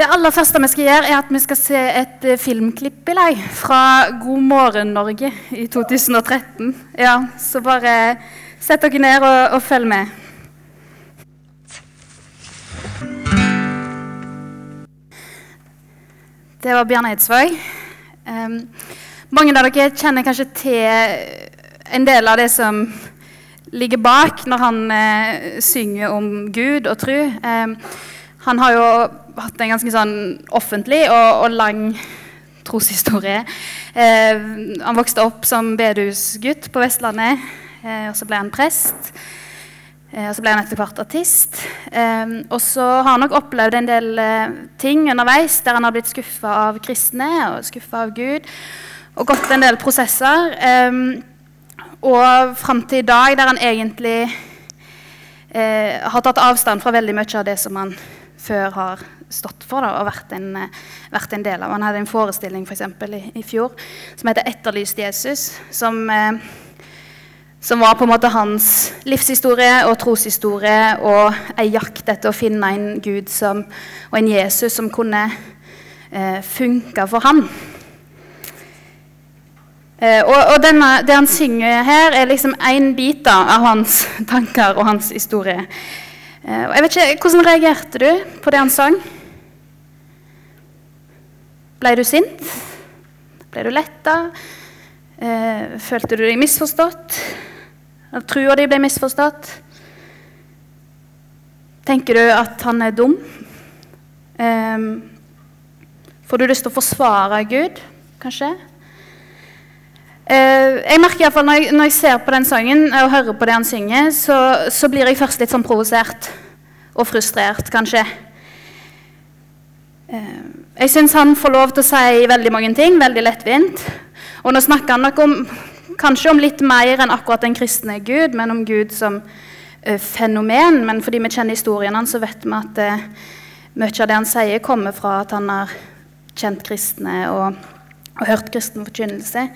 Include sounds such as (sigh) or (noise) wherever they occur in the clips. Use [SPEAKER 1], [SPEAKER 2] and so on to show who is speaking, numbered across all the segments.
[SPEAKER 1] Det aller første vi skal gjøre, er at vi skal se et eh, filmklipp i lag fra God morgen Norge i 2013. Ja, Så bare sett dere ned og, og følg med. Det var Bjørn Eidsvåg. Um, mange av dere kjenner kanskje til en del av det som ligger bak når han uh, synger om Gud og tro. Um, han har jo hatt en ganske sånn offentlig og, og lang troshistorie. Eh, han vokste opp som bedehusgutt på Vestlandet, eh, og så ble han prest. Eh, og så ble han etter hvert artist. Eh, og så har han nok opplevd en del eh, ting underveis der han har blitt skuffa av kristne og skuffa av Gud. Og gått en del prosesser. Og fram til i dag, der han egentlig har tatt avstand fra veldig mye av det som han før har stått for da, og vært en, vært en, del av. Han hadde en forestilling for eksempel, i, i fjor som heter 'Etterlyst Jesus'. Som, eh, som, var på en måte hans livshistorie og troshistorie og ei jakt etter å finne en Gud som, og en Jesus som kunne eh, funke for han. Eh, og, og denne, det han synger her, er liksom én bit da, av hans tanker og hans historie. Eh, og jeg vet ikke, Hvordan reagerte du på det han sang? Ble du sint? Ble du letta? Eh, følte du deg misforstått? Trua di ble misforstått? Tenker du at han er dum? Eh, får du lyst til å forsvare Gud, kanskje? Eh, jeg merker i hvert fall når jeg, når jeg ser på den sangen og hører på det han synger, så, så blir jeg først litt sånn provosert og frustrert, kanskje. Eh, jeg syns han får lov til å si veldig mange ting, veldig lettvint. Og nå snakker han nok om, kanskje om litt mer enn akkurat den kristne Gud, men om Gud som uh, fenomen. Men fordi vi kjenner historien hans, så vet vi at uh, mye av det han sier, kommer fra at han har kjent kristne og, og hørt kristen forkynnelse.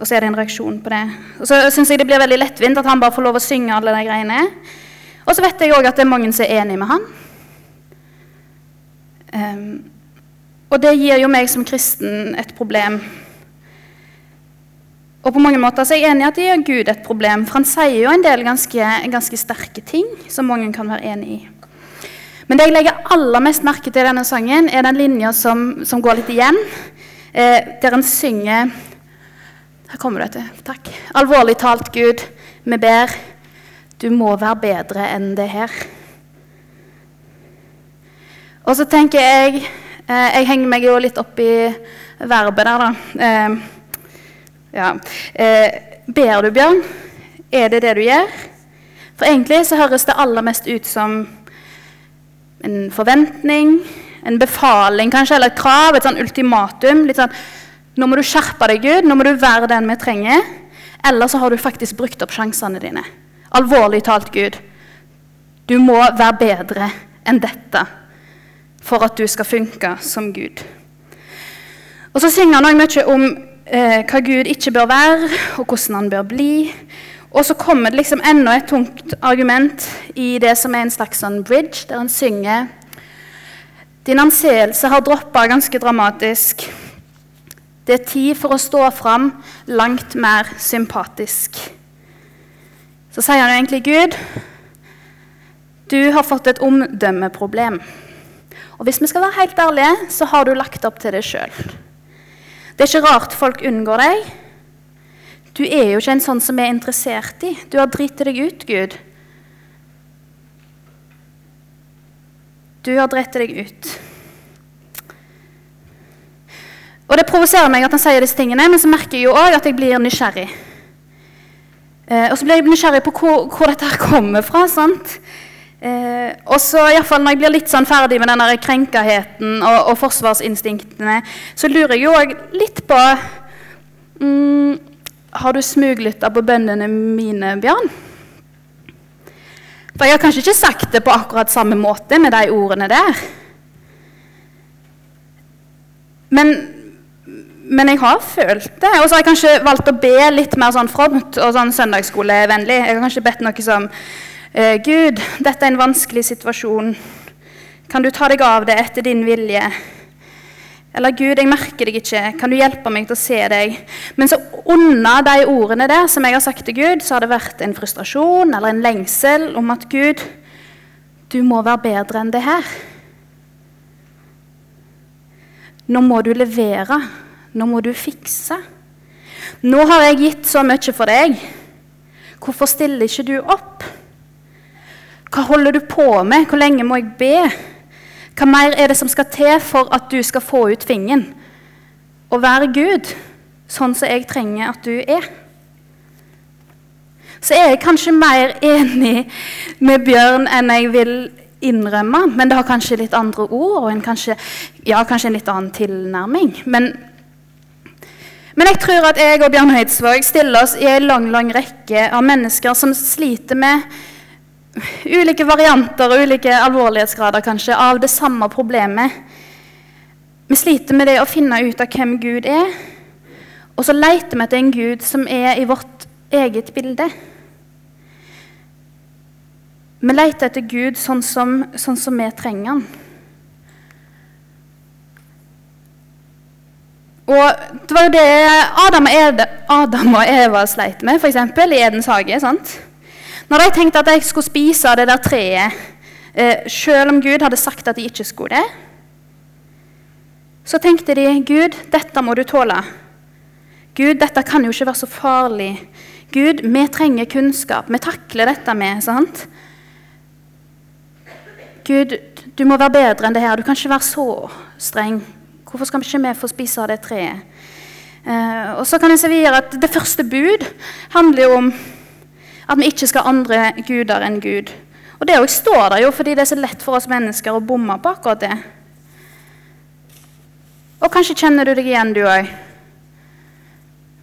[SPEAKER 1] Og så er det en reaksjon på det. Og så syns jeg det blir veldig lettvint at han bare får lov å synge alle de greiene. Og så vet jeg òg at det er mange som er enig med han. Um, og det gir jo meg som kristen et problem. Og på mange måter så er jeg enig i at det gir Gud et problem, for han sier jo en del ganske, ganske sterke ting som mange kan være enig i. Men det jeg legger aller mest merke til i denne sangen, er den linja som, som går litt igjen, eh, der han synger her kommer du etter. Takk. Alvorlig talt, Gud, vi ber. Du må være bedre enn det her. Og så tenker jeg eh, Jeg henger meg jo litt opp i verbet der, da. Eh, ja. Eh, ber du, Bjørn? Er det det du gjør? For egentlig så høres det aller mest ut som en forventning, en befaling kanskje, eller et krav, et sånn ultimatum. litt sånn nå må du skjerpe deg, Gud. Nå må du være den vi trenger. Eller så har du faktisk brukt opp sjansene dine. Alvorlig talt, Gud. Du må være bedre enn dette for at du skal funke som Gud. Og Så synger han også mye om eh, hva Gud ikke bør være, og hvordan han bør bli. Og så kommer det liksom enda et tungt argument i det som er en slags sånn bridge, der han synger Din anseelse har droppa ganske dramatisk. Det er tid for å stå fram langt mer sympatisk. Så sier han egentlig Gud, du har fått et omdømmeproblem. Og hvis vi skal være helt ærlige, så har du lagt opp til det sjøl. Det er ikke rart folk unngår deg. Du er jo ikke en sånn som er interessert i. Du har driti deg ut, Gud. Du har dritt deg ut. Og Det provoserer meg at han sier disse tingene, men så merker jeg jo også at jeg blir nysgjerrig. Eh, og så blir jeg nysgjerrig på hvor, hvor dette her kommer fra. sant? Eh, og så iallfall Når jeg blir litt sånn ferdig med denne krenkaheten og, og forsvarsinstinktene, så lurer jeg jo òg litt på mm, Har du smuglytta på bøndene mine, Bjørn? For jeg har kanskje ikke sagt det på akkurat samme måte med de ordene der. Men men jeg har følt det. Og så har jeg kanskje valgt å be litt mer sånn fromt og sånn søndagsskolevennlig. Jeg har kanskje bedt noe som Gud, dette er en vanskelig situasjon. Kan du ta deg av det etter din vilje? Eller Gud, jeg merker deg ikke, kan du hjelpe meg til å se deg? Men så under de ordene der som jeg har sagt til Gud, så har det vært en frustrasjon eller en lengsel om at Gud, du må være bedre enn det her. Nå må du levere. Nå må du fikse. Nå har jeg gitt så mye for deg. Hvorfor stiller ikke du opp? Hva holder du på med? Hvor lenge må jeg be? Hva mer er det som skal til for at du skal få ut fingeren? Og være Gud, sånn som jeg trenger at du er. Så er jeg kanskje mer enig med Bjørn enn jeg vil innrømme. Men det har kanskje litt andre ord og en kanskje, ja, kanskje en litt annen tilnærming. Men, men jeg tror at jeg og Bjørn Høidsvåg stiller oss i en lang, lang rekke av mennesker som sliter med ulike varianter og ulike alvorlighetsgrader kanskje, av det samme problemet. Vi sliter med det å finne ut av hvem Gud er, og så leter vi etter en Gud som er i vårt eget bilde. Vi leter etter Gud sånn som, sånn som vi trenger han. Og Det var jo det Adam og, Ede, Adam Eva sleit med f.eks. i Edens hage. sant? Når de tenkte at de skulle spise av det der treet, eh, selv om Gud hadde sagt at de ikke skulle det, så tenkte de Gud, dette må du tåle. Gud, dette kan jo ikke være så farlig. Gud, vi trenger kunnskap. Vi takler dette med. sant? Gud, du må være bedre enn det her. Du kan ikke være så streng. Hvorfor skal vi ikke vi få spise av det treet? Eh, og så kan jeg se videre at Det første bud handler jo om at vi ikke skal ha andre guder enn Gud. Og Det står der jo fordi det er så lett for oss mennesker å bomme på akkurat det. Og kanskje kjenner du deg igjen, du òg.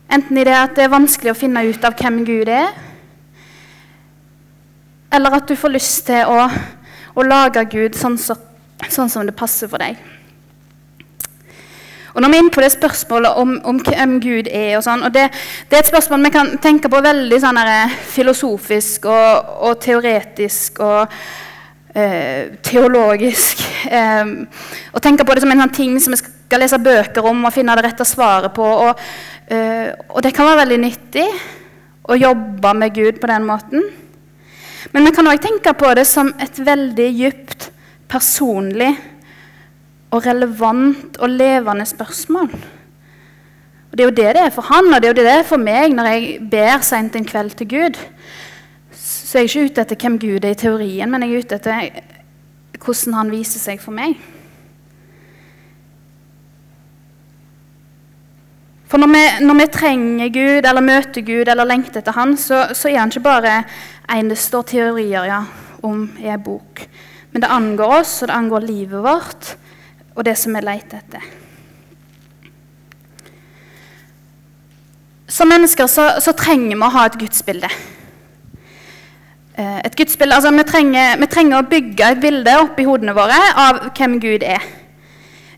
[SPEAKER 1] Enten i det at det er vanskelig å finne ut av hvem Gud er, eller at du får lyst til å, å lage Gud sånn, så, sånn som det passer for deg. Og når vi er inne på det spørsmålet om, om hvem Gud er, og sånn, og det, det, er et spørsmål vi kan tenke på veldig sånn her, filosofisk og, og, teoretisk og eh, teologisk. Eh, og tenke på det som en sånn ting som vi skal lese bøker om og finne det rette svaret på. Og, eh, og det kan være veldig nyttig å jobbe med Gud på den måten. Men vi kan òg tenke på det som et veldig dypt personlig og relevant og levende spørsmål. Og Det er jo det det er for han, og det er jo det det er for meg når jeg ber seint en kveld til Gud. Så jeg er ikke ute etter hvem Gud er i teorien, men jeg er ute etter hvordan han viser seg for meg. For når vi, når vi trenger Gud eller møter Gud eller lengter etter Han, så, så er han ikke bare en det står teorier ja, om i ei bok. Men det angår oss, og det angår livet vårt og det som vi leter etter. Som mennesker så, så, trenger vi å ha et gudsbilde. Eh, et gudsbilde, altså vi trenger, vi trenger, å bygge et bilde oppi hodene våre av hvem Gud er.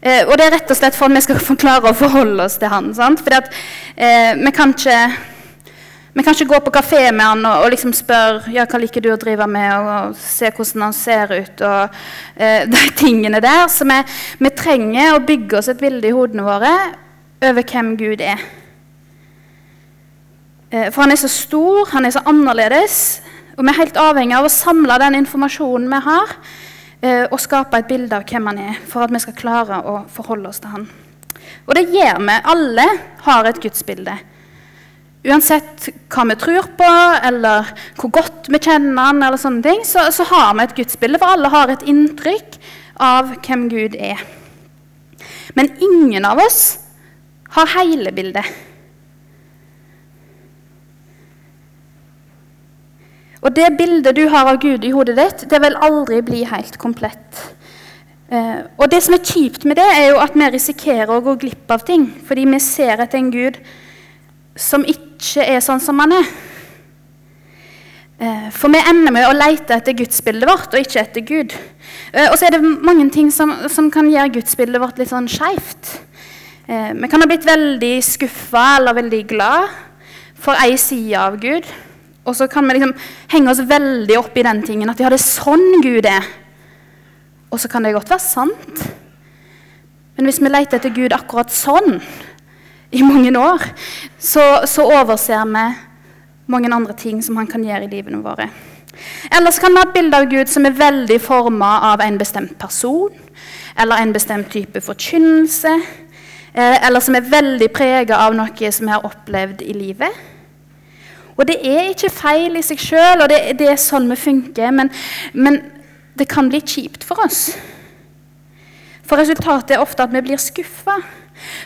[SPEAKER 1] Eh, og det er rett og slett for at vi skal klare å forholde oss til Han. Sant? Fordi at eh, vi kan ikke vi kan ikke gå på kafé med han og, og liksom spørre ja, hva liker du å drive med, og, og se hvordan han ser ut. og eh, (laughs) de tingene der. Så vi, vi, trenger å bygge oss et bilde i hodene våre over hvem Gud er. Eh, for han er så stor, han er så annerledes, og vi er helt avhengig av å samle den informasjonen vi har, eh, og skape et bilde av hvem han er, for at vi skal klare å forholde oss til han. Og det gjør vi. Alle har et gudsbilde. Uansett hva vi tror på, eller hvor godt vi kjenner han, eller sånne ting, så, så har vi et gudsbilde, for alle har et inntrykk av hvem Gud er. Men ingen av oss har hele bildet. Og det bildet du har av Gud i hodet ditt, det vil aldri bli helt komplett. Eh, og det som er kjipt med det, er jo at vi risikerer å gå glipp av ting fordi vi ser etter en Gud som ikke er sånn som han er. Eh, for vi ender med å lete etter gudsbildet vårt og ikke etter Gud. Eh, og så er det mange ting som, som kan gjøre gudsbildet vårt litt sånn skeivt. Eh, vi kan ha blitt veldig skuffa eller veldig glad for ei side av Gud. Og så kan vi liksom henge oss veldig opp i den tingen at ja, det er sånn Gud er. Og så kan det godt være sant. Men hvis vi leter etter Gud akkurat sånn i mange år, så, så overser vi mange andre ting som han kan gjøre i livene våre. Ellers kan vi ha et bilde av Gud som er veldig forma av en bestemt person, eller en bestemt type forkynnelse, eh, eller som er veldig prega av noe som vi har opplevd i livet. Og det er ikke feil i seg sjøl, og det, det, er sånn vi funker, men, men det kan bli kjipt for oss. For resultatet er ofte at vi blir skuffa.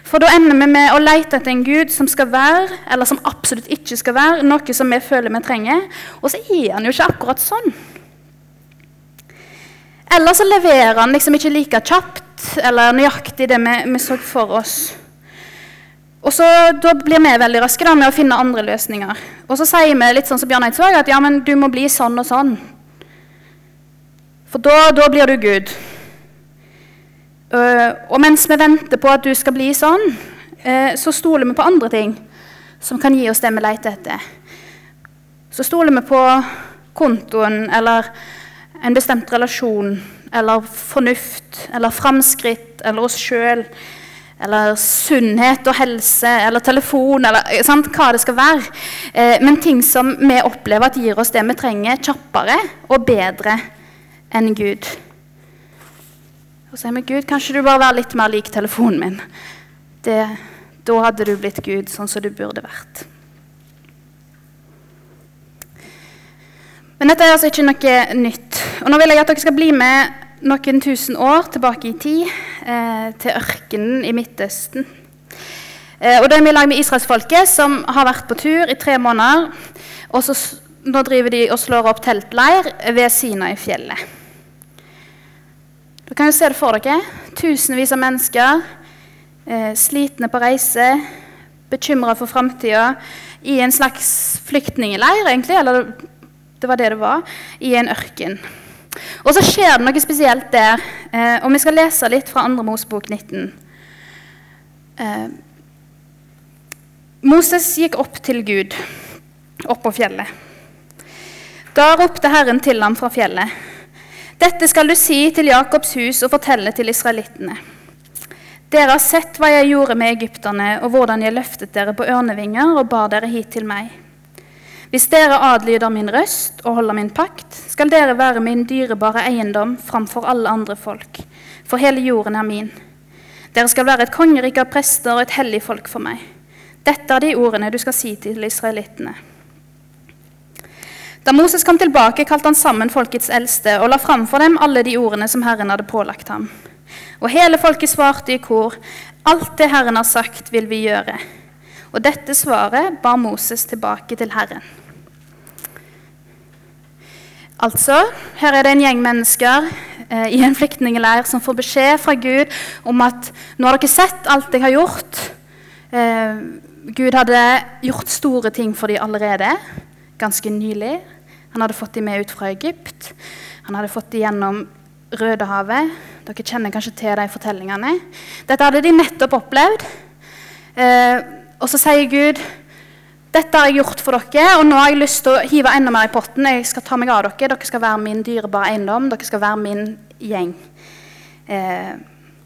[SPEAKER 1] For da ender vi med å lete etter en Gud som skal være, eller som absolutt ikke skal være, noe som vi føler vi trenger. Og så er han jo ikke akkurat sånn. Eller så leverer han liksom ikke like kjapt eller nøyaktig det vi, vi så for oss. Og så, Da blir vi veldig raske da, med å finne andre løsninger. Og så sier vi litt sånn som Bjørn Eidsvåg at ja, men du må bli sånn og sånn. For da, da blir du Gud. Uh, og mens vi venter på at du skal bli sånn, uh, så stoler vi på andre ting som kan gi oss det vi leter etter. Så stoler vi på kontoen eller en bestemt relasjon eller fornuft eller framskritt eller oss sjøl eller sunnhet og helse eller telefon eller sant, hva det skal være. Eh, men ting som vi opplever at gir oss det vi trenger, kjappere og bedre enn Gud. Og sier vi Gud, kanskje du bare være litt mer lik telefonen min. Det, da hadde du blitt Gud sånn som du burde vært. Men dette er altså ikke noe nytt. Og nå vil jeg at dere skal bli med noen tusen år tilbake i tid, eh, til ørkenen i Midtøsten. Eh, og da er vi i lag med israelsfolket, som har vært på tur i tre måneder. Og så, nå driver de og slår opp teltleir ved Sinai-fjellet. Dere kan jo se det for dere. Tusenvis av mennesker, eh, slitne på reise, bekymra for framtida, i en slags flyktningleir, egentlig. Eller det var det det var. I en ørken. Og så skjer det noe spesielt der. Eh, og vi skal lese litt fra 2. Mosebok 19. Eh, Moses gikk opp til Gud, opp på fjellet. Da ropte Herren til ham fra fjellet. Dette skal du si til Jakobs hus og fortelle til israelittene. Dere har sett hva jeg gjorde med egypterne, og hvordan jeg løftet dere på ørnevinger og bar dere hit til meg. Hvis dere adlyder min røst og holder min pakt, skal dere være min dyrebare eiendom framfor alle andre folk, for hele jorden er min. Dere skal være et kongerike av prester og et hellig folk for meg. Dette er de ordene du skal si til israelittene. Da Moses kom tilbake, kalte han sammen folkets eldste og la framfor dem alle de ordene som Herren hadde pålagt ham. Og hele folket svarte i kor, alt det Herren har sagt, vil vi gjøre. Og dette svaret bar Moses tilbake til Herren. Altså, her er det en gjeng mennesker eh, i en flyktningleir som får beskjed fra Gud om at nå har dere sett alt jeg har gjort. Eh, Gud hadde gjort store ting for dem allerede, ganske nylig. Han hadde fått dem med ut fra Egypt. Han hadde fått dem gjennom Rødehavet. Dere kjenner kanskje til de fortellingene. Dette hadde de nettopp opplevd. Eh, og så sier Gud dette har jeg gjort for dere, og nå har jeg lyst til å hive enda mer i potten. Jeg skal ta meg av dere. Dere skal være min dyrebare eiendom. Dere skal være min gjeng. Eh,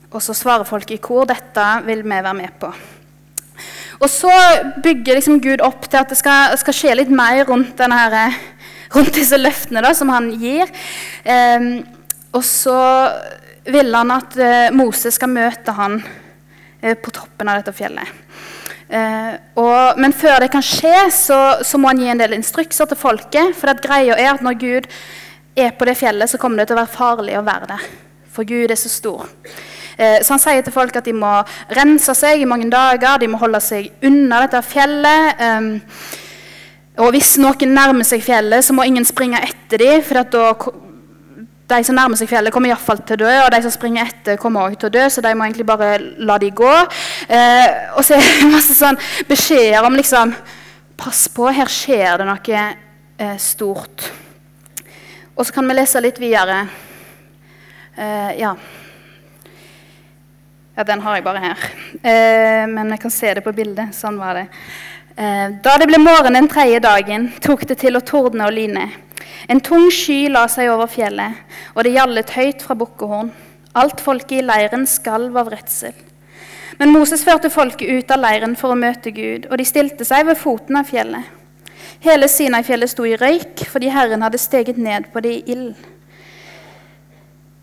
[SPEAKER 1] og så svarer folk i kor dette vil vi være med på. Og så bygger liksom Gud opp til at det skal, skal skje litt mer rundt her, rundt disse løftene da, som han gir. Eh, og så vil han at eh, Moses skal møte han eh, på toppen av dette fjellet. Eh, og, men før det kan skje, så, så, må han gi en del instrukser til folket. For det greia er at når Gud er på det fjellet, så kommer det til å være farlig å være der. For Gud er så stor. Eh, så han sier til folk at de må rense seg i mange dager, de må holde seg unna dette fjellet. Um, og hvis noen nærmer seg fjellet, så må ingen springe etter dem, for da, de som nærmer seg fjellet, kommer iallfall til å dø, og de som springer etter, kommer også til å dø, så de må egentlig bare la de gå. Eh, og så er det (laughs) masse sånn beskjeder om liksom Pass på, her skjer det noe eh, stort. Og så kan vi lese litt videre. Eh, ja. Ja. Den har jeg bare her. Eh, men jeg kan se det på bildet. Sånn var det. Eh, da det ble morgen den tredje dagen, tok det til å tordne og lyne. En tung sky la seg over fjellet, og det gjallet høyt fra bukkehorn. Alt folket i leiren skalv av redsel. Men Moses førte folket ut av leiren for å møte Gud, og de stilte seg ved foten av fjellet. Hele Sinai-fjellet sto i røyk, fordi Herren hadde steget ned på det i ild.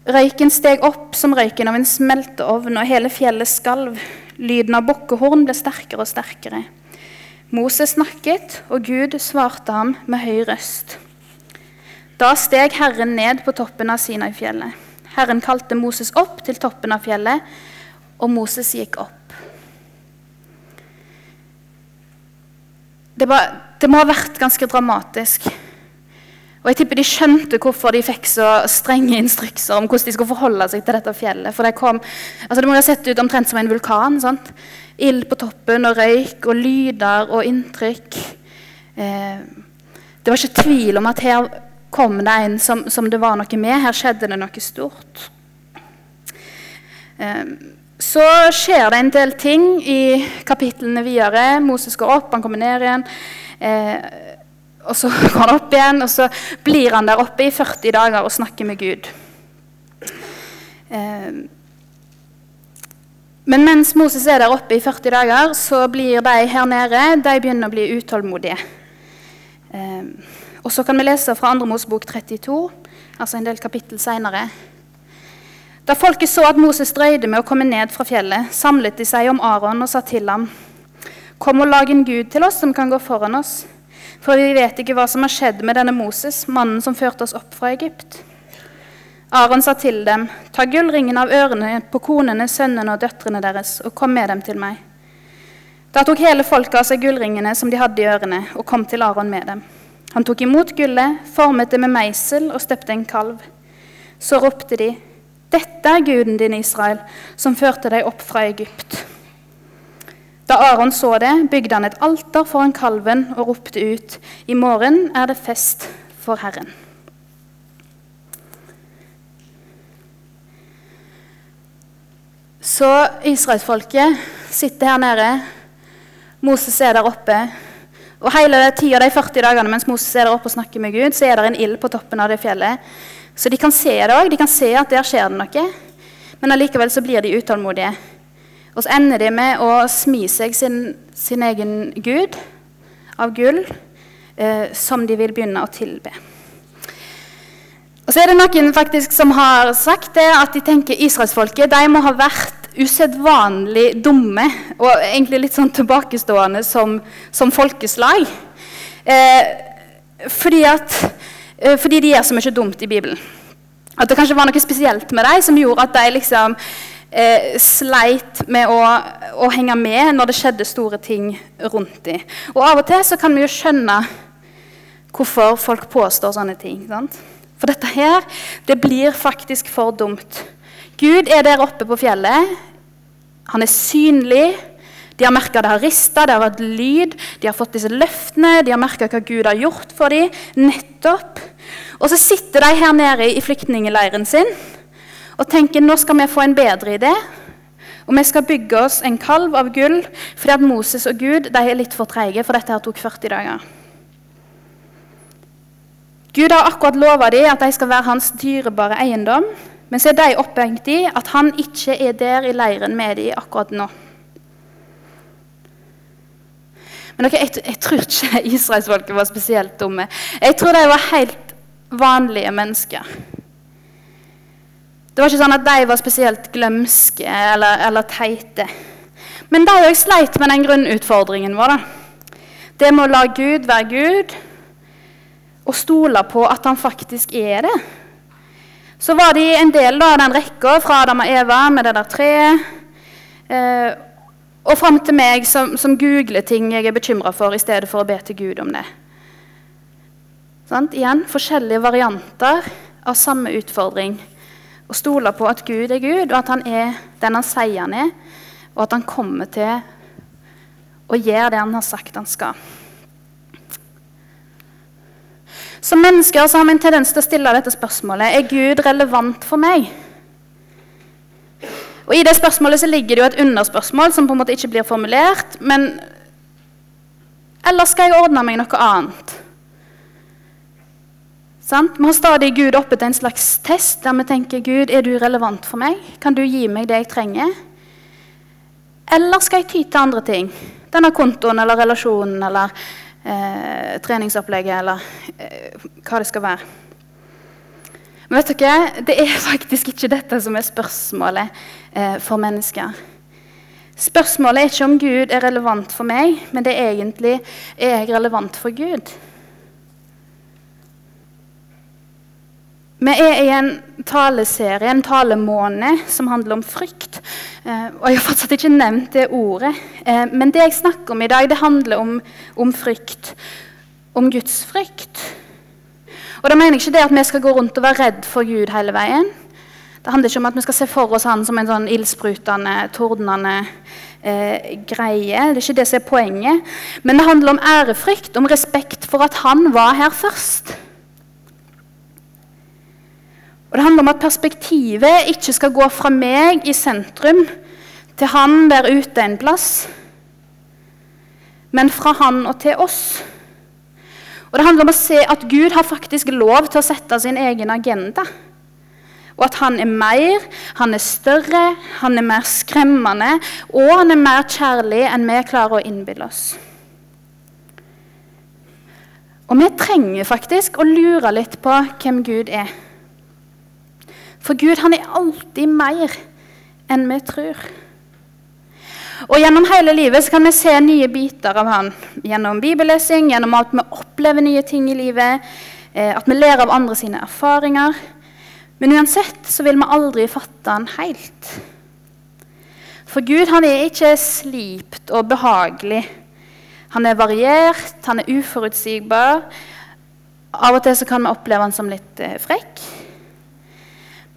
[SPEAKER 1] Røyken steg opp som røyken av en smelteovn, og hele fjellet skalv. Lyden av bukkehorn ble sterkere og sterkere. Moses snakket, og Gud svarte ham med høy røst. Da steg Herren ned på toppen av Sinai-fjellet. Herren kalte Moses opp til toppen av fjellet, og Moses gikk opp. Det, var, det, må ha vært ganske dramatisk. Og jeg tipper de skjønte hvorfor de fikk så strenge instrukser om hvordan de skulle forholde seg til dette fjellet. For Det kom, altså det må jo ha sett ut omtrent som en vulkan. sant? Ild på toppen og røyk og lyder og inntrykk. Eh, det var ikke tvil om at her kom det en som, som det var noe med. Her skjedde det noe stort. Eh, så skjer det en del ting i kapitlene videre. Moses går opp, han kommer ned igjen. Eh, og så (laughs) går han opp igjen, og så blir han der oppe i 40 dager og snakker med Gud. Eh, men mens Moses er der oppe i 40 dager, så blir de her nede de begynner å bli utålmodige. Eh, og så kan vi lese fra 2. Mosebok 32, altså en del kapittel seinere. Da folket så at Moses drøyde med å komme ned fra fjellet, samlet de seg om Aron og sa til ham.: Kom og lag en gud til oss som kan gå foran oss. For vi vet ikke hva som har skjedd med denne Moses, mannen som førte oss opp fra Egypt. Aron sa til dem, ta gullringen av ørene på konene, sønnene og døtrene deres, og kom med dem til meg. Da tok hele folket av seg gullringene som de hadde i ørene, og kom til Aron med dem. Han tok imot gullet, formet det med meisel og støpte en kalv. Så ropte de, dette er guden din, Israel, som førte deg opp fra Egypt. Da Aron så det, bygde han et alter foran kalven og ropte ut, I morgen er det fest for Herren. Så israelsfolket sitter her nede. Moses er der oppe. Og hele tida de 40 dagene mens Moses er der oppe og snakker med Gud, så er det en ild på toppen av det fjellet. Så de kan se det òg. De kan se at der skjer det noe. Men allikevel så blir de utålmodige. Og så ender de med å smi seg sin, sin egen gud av gull, eh, som de vil begynne å tilbe. Og så er det noen faktisk som har sagt det, at de tenker israelsfolket de må ha vært usedvanlig dumme og egentlig litt sånn tilbakestående som, som folkeslag. Eh, fordi at Eh, fordi de gjør så mye dumt i Bibelen. At det kanskje var noe spesielt med dem som gjorde at de liksom eh, sleit med å, å, henge med når det skjedde store ting rundt dem. Og av og til så kan vi jo skjønne hvorfor folk påstår sånne ting. Sant? For dette her, det blir faktisk for dumt. Gud er der oppe på fjellet. Han er synlig. De har merka det har rista, det har vært lyd. De har fått disse løftene, de har merka hva Gud har gjort for dem. Nettopp. Og så sitter de her nede i flyktningleiren sin og tenker nå skal vi få en bedre idé. Og vi skal bygge oss en kalv av gull fordi at Moses og Gud de er litt for treige, for dette her tok 40 dager. Gud har akkurat lova dem at de skal være hans dyrebare eiendom, men så er de opphengt i at han ikke er der i leiren med dem akkurat nå. Men okay, jeg, jeg, tror ikke (laughs) israelsfolket var spesielt dumme. Jeg tror de var helt vanlige mennesker. Det var ikke sånn at de var spesielt glømske eller, eller teite. Men de òg sleit med den grunnutfordringen vår. Da. Det med å la Gud være Gud og stole på at han faktisk er det. Så var de en del av den rekka fra Adam og Eva med det der treet. Eh, og fram til meg som, som googler ting jeg er bekymra for, i stedet for å be til Gud om det. Sånn? Igjen forskjellige varianter av samme utfordring. Å stole på at Gud er Gud, og at han er den han sier han er, og at han kommer til å gjøre det han har sagt han skal. Som mennesker har vi en tendens til å stille dette spørsmålet er Gud relevant for meg. Og I det spørsmålet så ligger det jo et underspørsmål som på en måte ikke blir formulert. men Eller skal jeg ordne meg noe annet? Sant? Vi har stadig Gud oppe til en slags test der vi tenker Gud, er du relevant for meg? Kan du gi meg det jeg trenger? Eller skal jeg ty til andre ting? Denne kontoen eller relasjonen eller eh, treningsopplegget eller eh, hva det skal være. Men vet dere, det er (laughs) faktisk ikke dette som er spørsmålet eh, for mennesker. Spørsmålet er ikke om Gud er relevant for meg, men det er egentlig er jeg relevant for Gud. Vi er i en taleserie, en talemåned, som handler om frykt. Eh, og Jeg har fortsatt ikke nevnt det ordet. Eh, men det jeg snakker om i dag, det handler om, om frykt. Om Guds frykt. Og da mener jeg ikke det at vi skal gå rundt og være redd for Gud hele veien. Det handler ikke om at vi skal se for oss han som en sånn ildsprutende, tordnende eh, greie. Det er ikke det som er poenget. Men det handler om ærefrykt, om respekt for at han var her først. Og Det handler om at perspektivet ikke skal gå fra meg i sentrum til han der ute en plass, men fra han og til oss. Og Det handler om å se at Gud har faktisk lov til å sette sin egen agenda. Og at han er mer, han er større, han er mer skremmende, og han er mer kjærlig enn vi klarer å innbille oss. Og vi trenger faktisk å lure litt på hvem Gud er. For Gud han er alltid mer enn vi tror. Og Gjennom hele livet kan vi se nye biter av han. Gjennom bibellesing, gjennom at vi opplever nye ting i livet, eh, at vi ler av andre sine erfaringer. Men uansett så vil vi aldri fatte han helt. For Gud han er ikke slipt og behagelig. Han er variert, han er uforutsigbar. Av og til så kan vi oppleve han som litt eh, frekk.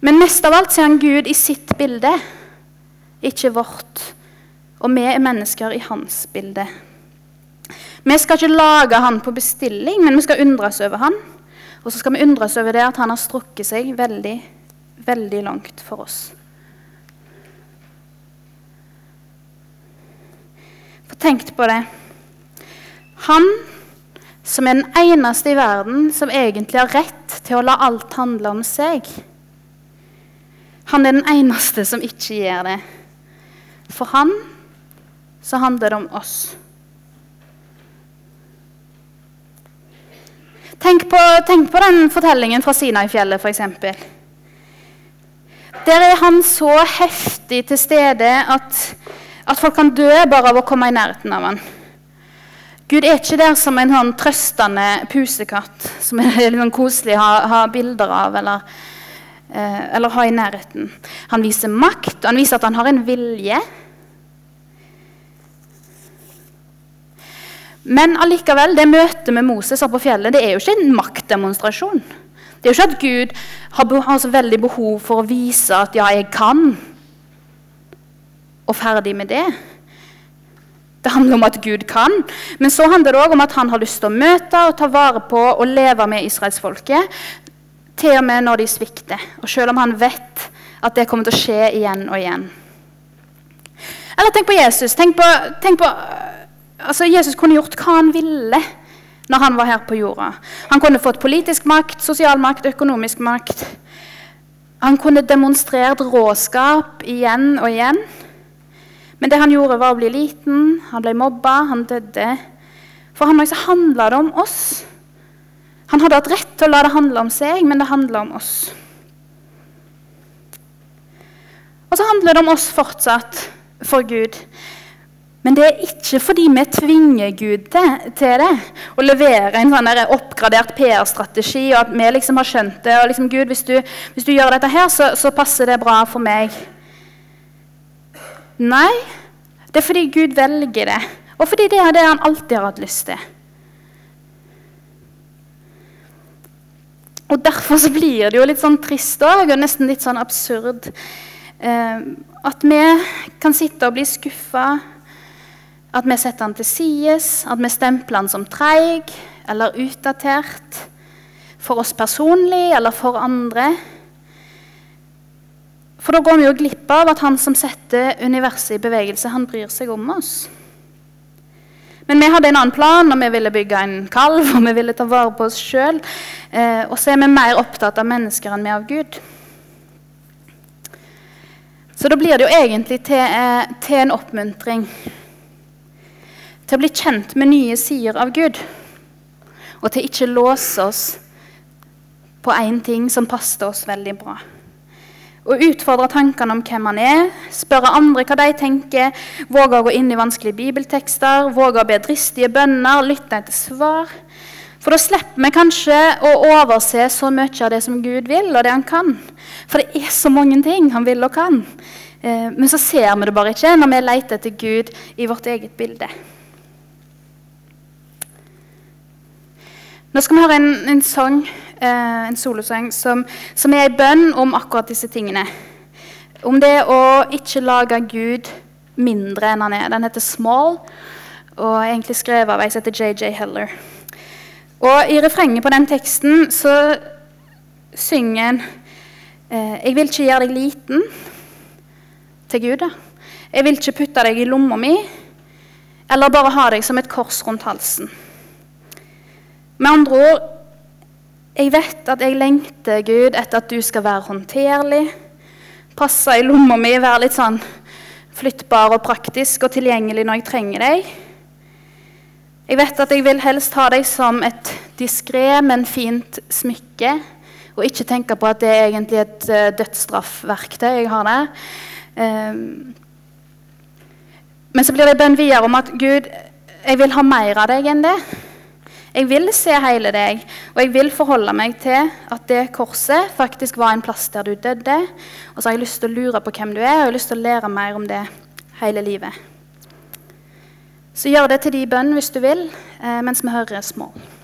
[SPEAKER 1] Men mest av alt ser han Gud i sitt bilde, ikke vårt. Og vi er mennesker i hans bilde. Vi skal ikke lage han på bestilling, men vi skal undres over han. Og så skal vi undres over det at han har strukket seg veldig, veldig langt for oss. For tenk på det. Han som er den eneste i verden som egentlig har rett til å la alt handle om seg. Han er den eneste som ikke gjør det. For han så handler det om oss. Tenk på, tenk på den fortellingen fra Sinai-fjellet, f.eks. Der er han så heftig til stede at, at, folk kan dø bare av å komme i nærheten av han. Gud er ikke der som en sånn trøstende pusekatt som er litt sånn koselig å ha, ha bilder av. eller eller ha i nærheten. Han viser makt, han viser at han har en vilje. Men allikevel, det møtet med Moses på fjellet det er jo ikke en maktdemonstrasjon. Det er jo ikke at Gud har, har så veldig behov for å vise at 'ja, jeg kan', og ferdig med det. Det handler om at Gud kan, men så handler det òg om at han har lyst til å møte og ta vare på og leve med israelsfolket til og med når de svikter, og selv om han vet at det kommer til å skje igjen og igjen. Eller tenk på Jesus. Tenk på, tenk på altså Jesus kunne gjort hva han ville når han var her på jorda. Han kunne fått politisk makt, sosial makt, økonomisk makt. Han kunne demonstrert råskap igjen og igjen. Men det han gjorde, var å bli liten, han ble mobba, han døde. For han handla det om oss. Han hadde hatt rett til å la det handle om seg, men det handler om oss. Og så handler det om oss fortsatt for Gud. Men det er ikke fordi vi tvinger Gud til, det. Å levere en sånn oppgradert PR-strategi, og at vi liksom har skjønt det. og liksom, Gud, hvis du, hvis du gjør dette her, så, så passer det bra for meg. Nei, det er fordi Gud velger det. Og fordi det er det han alltid har hatt lyst til. Og Derfor så blir det jo litt sånn trist òg, og nesten litt sånn absurd. Eh, at vi kan sitte og bli skuffa. At vi setter han til side. at vi stempler han som treig eller utdatert. For oss personlig eller for andre. For da går vi jo glipp av at han som setter universet i bevegelse, han bryr seg om oss. Men vi hadde en annen plan, og vi ville bygge en kalv og vi ville ta vare på oss sjøl. Eh, og så er vi mer opptatt av mennesker enn vi av Gud. Så da blir det jo egentlig til, eh, til en oppmuntring til å bli kjent med nye sider av Gud. Og til ikke låse oss på én ting som passer oss veldig bra. Å utfordre tankene om hvem han er, spørre andre hva de tenker, våge å gå inn i vanskelige bibeltekster, våge å be dristige bønner, lytte etter svar. For da slipper vi kanskje å overse så mye av det som Gud vil, og det han kan. For det er så mange ting han vil og kan. Eh, men så ser vi det bare ikke når vi leter etter Gud i vårt eget bilde. Nå skal vi høre en, en sang, en solosang som, som er en bønn om akkurat disse tingene. Om det å ikke lage Gud mindre enn han er. Den heter 'Small' og er egentlig skrevet av ei som heter JJ Heller. Og I refrenget på den teksten så synger en eh, 'Jeg vil ikke gjøre deg liten' til Gud. da. Jeg vil ikke putte deg i lomma mi eller bare ha deg som et kors rundt halsen. Med andre ord jeg vet at jeg lengter, Gud, etter at du skal være håndterlig, passe i lomma mi, være litt sånn flyttbar og praktisk og tilgjengelig når jeg trenger deg. Jeg vet at jeg vil helst ha deg som et diskré, men fint smykke, og ikke tenke på at det er egentlig et uh, dødsstraffverktøy jeg har der. Um, men så blir det bønn videre om at Gud, jeg vil ha mer av deg enn det. Jeg vil se hele deg, og jeg vil forholde meg til at det korset faktisk var en plass der du døde. Og så har jeg lyst til å lure på hvem du er, og jeg har lyst til å lære mer om det hele livet. Så gjør det til de bønn hvis du vil, eh, mens vi hører 'Small'.